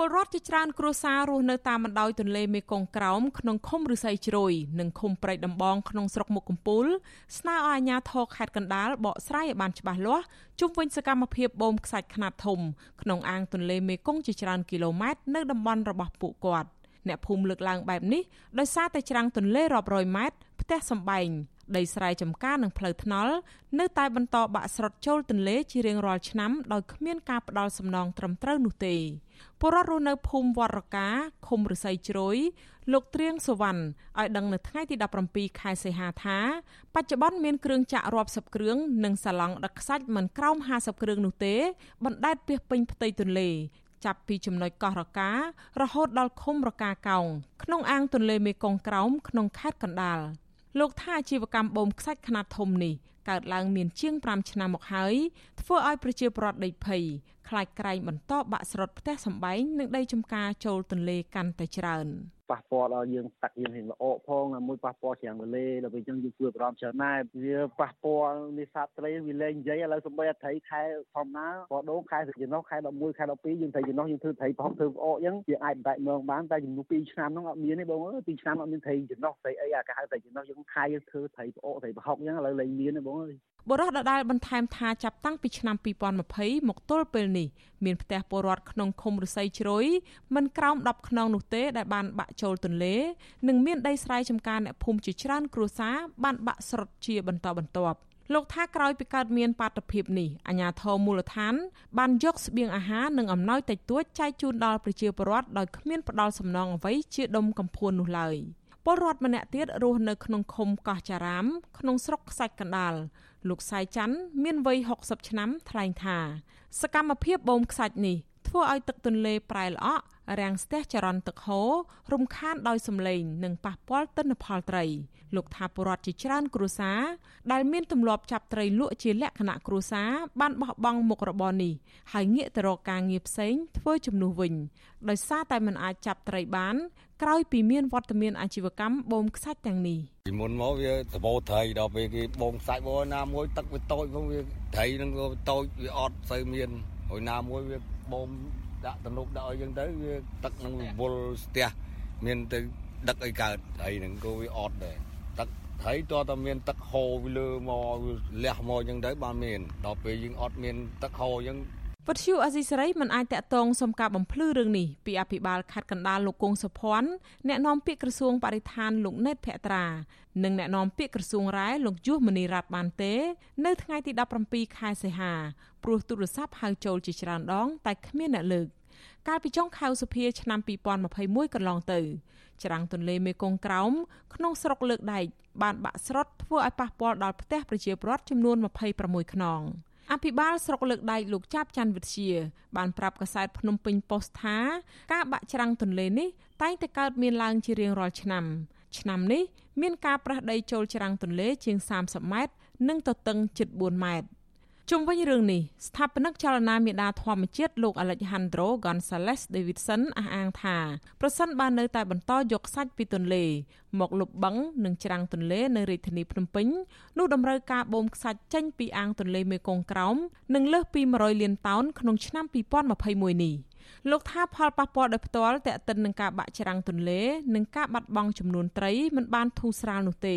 ពលរដ្ឋជាច្រើនគ្រួសាររស់នៅតាមបណ្ដោយទន្លេមេគង្គក្រោមក្នុងឃុំឫស្សីជ្រោយនិងឃុំព្រែកដំបងក្នុងស្រុកមុខកំពូលស្នើឲ្យអាជ្ញាធរខេត្តកណ្ដាលបកស្រាយឲ្យបានច្បាស់លាស់ជុំវិញសកម្មភាពបូមខ្សាច់ខ្នាតធំក្នុងអាងទន្លេមេគង្គជាច្រើនគីឡូម៉ែត្រនៅតំបន់របស់ពួកគាត់អ្នកភូមិលើកឡើងបែបនេះដោយសារតែច្រាំងទន្លេរាប់រយម៉ែត្រផ្ទះសម្បែងដីស្រែចម្ការនិងផ្លូវថ្នល់នៅតែបន្តបាក់ស្រុតចូលទន្លេជារៀងរាល់ឆ្នាំដោយគ្មានការផ្ដល់សំណងត្រឹមត្រូវនោះទេ ពលរដ្ឋរស់នៅភូមិវត្តរកាឃុំរស័យជ្រោយលោកត្រៀងសុវណ្ណឲ្យដឹងនៅថ្ងៃទី17ខែសីហាថាបច្ចុប្បន្នមានគ្រឿងចាក់រាប់សិបគ្រឿងនិងសាឡង់ដឹកខ្សាច់មិនក្រោម50គ្រឿងនោះទេបណ្ដែតពាសពេញផ្ទៃទន្លេចាប់ពីចំណុចកោះរការ ហូតដល់ឃុំរកាកោងក្នុងអាងទន្លេមេគង្គក្រោមក្នុងខេត្តកណ្ដាលលោកថាអាជីវកម្មបូមខ្សាច់ខ្នាតធំនេះ កើតឡើងមានជាង5ឆ្នាំមកហើយធ្វើឲ្យប្រជាពលរដ្ឋដីភ័យខ្លាចក្រែងបន្តបាក់ស្រុតផ្ទះសម្បែងនិងដីចំការចូលទន្លេកាន់តែច្រើន។ប៉ះពាល់ដល់យើងទឹកយើងហេងល្អផងមួយប៉ះពាល់ច្រាំងទន្លេដល់ពេលអញ្ចឹងយើងធ្វើបារម្ភច្រើនណាស់វាប៉ះពាល់នេសាទត្រីវាលែងនិយាយឥឡូវសំបីអត្រីខែធម្មតាបដូងខែសចំណុះខែ11ខែ12យើងត្រីចំណុះយើងធ្វើត្រីប្រហុកធ្វើផ្អកអញ្ចឹងយើងអាចបន្តែមើងបានតែចំនួន2ឆ្នាំហ្នឹងអត់មានទេបងអើយ2ឆ្នាំអត់មានត្រីចំណុះត្រីអីអាកាហៅត្រីចំណុះយើងខែយើងធ្វើត្រីផ្អកត្រីប្រហុកអញ្ចឹងឥឡូវលែងមានទេបងអើយបរិះដដែលបន្ថែមថាចាប់តាំងពីឆ្នាំ2020មកទល់ពេលនេះមានផ្ទះពលរដ្ឋក្នុងឃុំរស័យជ្រោយមិនក្រោម10ខ្នងនោះទេដែលបានបាក់ចូលទន្លេនិងមានដីស្រែចម្ការអ្នកភូមិជាច្រើនគ្រួសារបានបាក់ស្រុតជាបន្តបន្ទាប់លោកថាក្រោយពីកើតមានបាតុភិបនេះអាជ្ញាធរមូលដ្ឋានបានយកស្បៀងអាហារនិងអំណោយតិចតួចចែកជូនដល់ប្រជាពលរដ្ឋដោយគ្មានផ្ដល់សំណងអ្វីជាដុំកំភួននោះឡើយ ពលរដ្ឋម្នាក់ទៀតរស់នៅក្នុងឃុំកោះចារាម ក្នុងស្រុកខ្សាច់កណ្ដាលលោកសាយច័ន្ទមានវ័យ60ឆ្នាំថ្លែងថា សកម្មភាពបូមខ្សាច់នេះធ្វើឲ្យទឹកទន្លេប្រែល្អក់ រាំងស្ទះចរន្តទឹកហូររំខានដោយសម្លេងនិងប៉ះពាល់ទិន្នផលត្រីលោកថាពលរដ្ឋជាច្រើនគ្រួសារដែលមានទម្លាប់ចាប់ត្រីលក់ជាលក្ខណៈគ្រួសារបានបោះបង់មុខរបរនេះហើយងាកទៅរកការងារផ្សេងធ្វើជំនួសវិញដោយសារតែមិនអាចចាប់ត្រីបានក្រោយពីមានវត្តមានអាជីវកម្មបូមខ្សាច់ទាំងនេះពីមុនមកវាដបោត្រីដល់ពេលគេបូមខ្សាច់បងណាមួយទឹកវាតូចផងវាត្រីនឹងក៏តូចវាអត់សូវមានហើយណាមួយវាបូម ដាក់ទំនប់ដាក់ឲ្យយើងទៅវាទឹកនឹងវល់ស្ទះមានទៅដឹកអីកើតហើយនឹងក៏វាអត់ដែរទឹកហើយតើតើមានទឹកហូរវាលើមកលះមកអញ្ចឹងទៅបានមានដល់ពេលយើងអត់មានទឹកហូរអញ្ចឹង វត្តឈូអេស៊ីសេរីមិនអាចតាក់ទងសុំការបំភ្លឺរឿងនេះពីអភិបាលខេត្តកណ្ដាលលោកគង់សុភ័ណ្ឌអ្នកនាំពាក្យក្រសួងបរិស្ថានលោកណេតភក្ត្រានិងអ្នកនាំពាក្យក្រសួងរ៉ែលោកយុះមនីរ៉ាត់បានទេ នៅថ្ងៃទី17ខែសីហាព្រោះទូរស័ព្ទហៅចូលជាច្រើនដង តែគ្មានអ្នកលើកកាលពីចុងខែសុភាឆ្នាំ2021កន្លងទៅ ច្រាំងទន្លេមេគង្គក្រោមក្នុងស្រុកលើកដែកបានបាក់ស្រុតធ្វើឲ្យប៉ះពាល់ដល់ផ្ទះប្រជាពលរដ្ឋចំនួន26ខ្នង អភិបាលស្រុកលើកដែកលោកចាប់ច័ន្ទវិទ្យាបានប្រាប់កាសែតភ្នំពេញប៉ុស្តិ៍ថាការបាក់ច្រាំងទន្លេនេះតែងតែកើតមានឡើងជារៀងរាល់ឆ្នាំឆ្នាំនេះមានការប្រះដីចូលច្រាំងទន្លេជាង30ម៉ែត្រនិងទទឹងជិត4ម៉ែត្រ ជុំវិញរឿងនេះស្ថាបនិកចលនាមេដាធម្មជាតិលោក Alejandro Gonzalez Davidson អះអាងថាប្រសិនបើនៅតែបន្តយកសាច់ពីទន្លេ មកលុបបឹងនិងច្រាំងទន្លេនៅរាជធានីភ្នំពេញនោះតម្រូវការបូមខ្សាច់ចេញពីអាងទន្លេមេគង្គក្រោមនឹងលើសពី100លានតោនក្នុងឆ្នាំ2021នេះលោកថាផលប៉ះពាល់ដោយផ្ទាល់តេតិននឹងការបាក់ច្រាំងទន្លេនិងការបាត់បង់ចំនួនត្រីមិនបានធូរស្រាលនោះទេ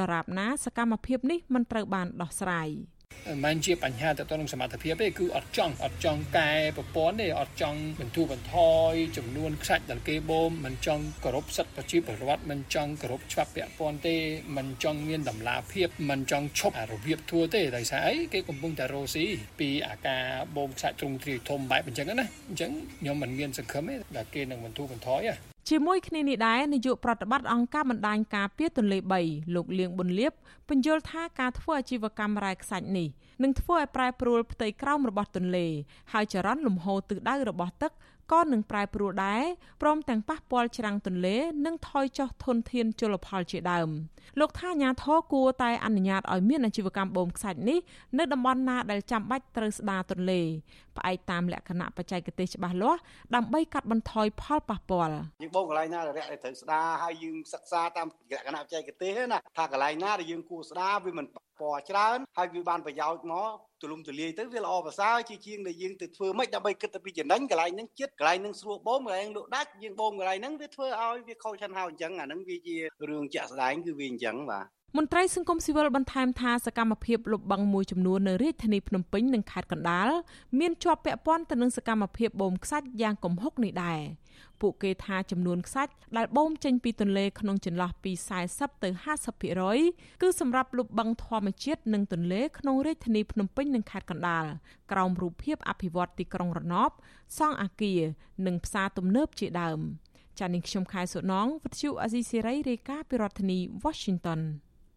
ដរាបណាសកម្មភាពនេះមិនត្រូវបានដោះស្រាយ។ មិនមែនជាបញ្ហាទៅនឹងសមត្ថភាពទេគឺអត់ចង់អត់ចង់កែប្រព័ន្ធទេអត់ចង់បន្ធូរបន្ថយចំនួនខ្សាច់ដែលគេបូមមិនចង់គោរពសិទ្ធិប្រជាពលរដ្ឋមិនចង់គោរពច្បាប់ពាក់ព័ន្ធទេមិនចង់មានតម្លាភាពមិនចង់ឈប់របៀបធัวទេដោយសារអីគេកំពុងតែរស់ស៊ីពីអាការបូមខ្សាច់ទ្រង់ទ្រាយធំបែបអញ្ចឹងណាអញ្ចឹងខ្ញុំមិនមានសង្ឃឹមទេដែលគេនឹងបន្ធូរបន្ថយទេ ជាមួយគ្នានេះដែរនាយកប្រតិបត្តិអង្គការបណ្ដាញការពារទន្លេ3លោកលៀងប៊ុនលៀបពន្យល់ថាការធ្វើអាជីវកម្មរ៉ែខ្សាច់នេះនឹងធ្វើឲ្យប្រែប្រួលផ្ទៃក្រោមរបស់ទន្លេហើយចរន្តលំហូរទិសដៅរបស់ទឹក ក៏នឹងប្រែប្រួលដែរព្រមទាំងប៉ះពាល់ច្រាំងទន្លេ និងថយចុះធនធានជលផលជាដើមលោកថាអាញាធរគួរតែអនុញ្ញាតឲ្យមានអាជីវកម្មបូមខ្សាច់នេះនៅតំបន់ណាដែលចាំបាច់ត្រូវស្ដារទន្លេផ្អែកតាមលក្ខណៈបច្ចេកទេសច្បាស់លាស់ដើម្បីកាត់បន្ថយផលប៉ះពាល់យើងបូមកន្លែងណាដែលត្រូវស្ដារហើយយើងសិក្សាតាមលក្ខណៈបច្ចេកទេសណាថាកន្លែងណាដែលយើងគួរស្ដារវាមិនពណ៌ច្រើនហើយវាបានប្រយោជន៍មក ទទូលំទូលាយទៅវាល្អប្រសើរជាជាងដែលយើងទៅធ្វើមិនដើម្បីគិតទៅពីចំណេញកន្លែងហ្នឹងចិត្តកន្លែងហ្នឹងស្រួលបូមកន្លែងលក់ដាច់យើងបូមកន្លែងហ្នឹងវាធ្វើឲ្យវាខូចឆាន់ហោអញ្ចឹងអាហ្នឹងវាជារឿងជាក់ស្ដែងគឺវាអញ្ចឹងបាទ មន្ត្រីសង្គមស៊ីវិលបន្ថែមថាសកម្មភាពលុបបង្មួយចំនួននៅរាជធានីភ្នំពេញនិងខេត្តកណ្ដាលមានជាប់ពាក់ព័ន្ធទៅនឹងសកម្មភាពបូមខ្សាច់យ៉ាងគំហុកនេះដែរពួកគេថាចំនួនខ្សាច់ដែលបូមចេញពីទន្លេក្នុងចន្លោះពី40ទៅ50%គឺសម្រាប់លុបបង្ធម្មជាតិនិងទន្លេក្នុងរាជធានីភ្នំពេញនិងខេត្តកណ្ដាលក្រោមរូបភាពអភិវឌ្ឍទីក្រុងរណបសង់អគារនិងផ្សារទំនើបជាដើមចា៎នាងខ្ញុំខែសុណងវិទ្យុអេស៊ីសេរីរាយការណ៍ពីរដ្ឋធានី Washington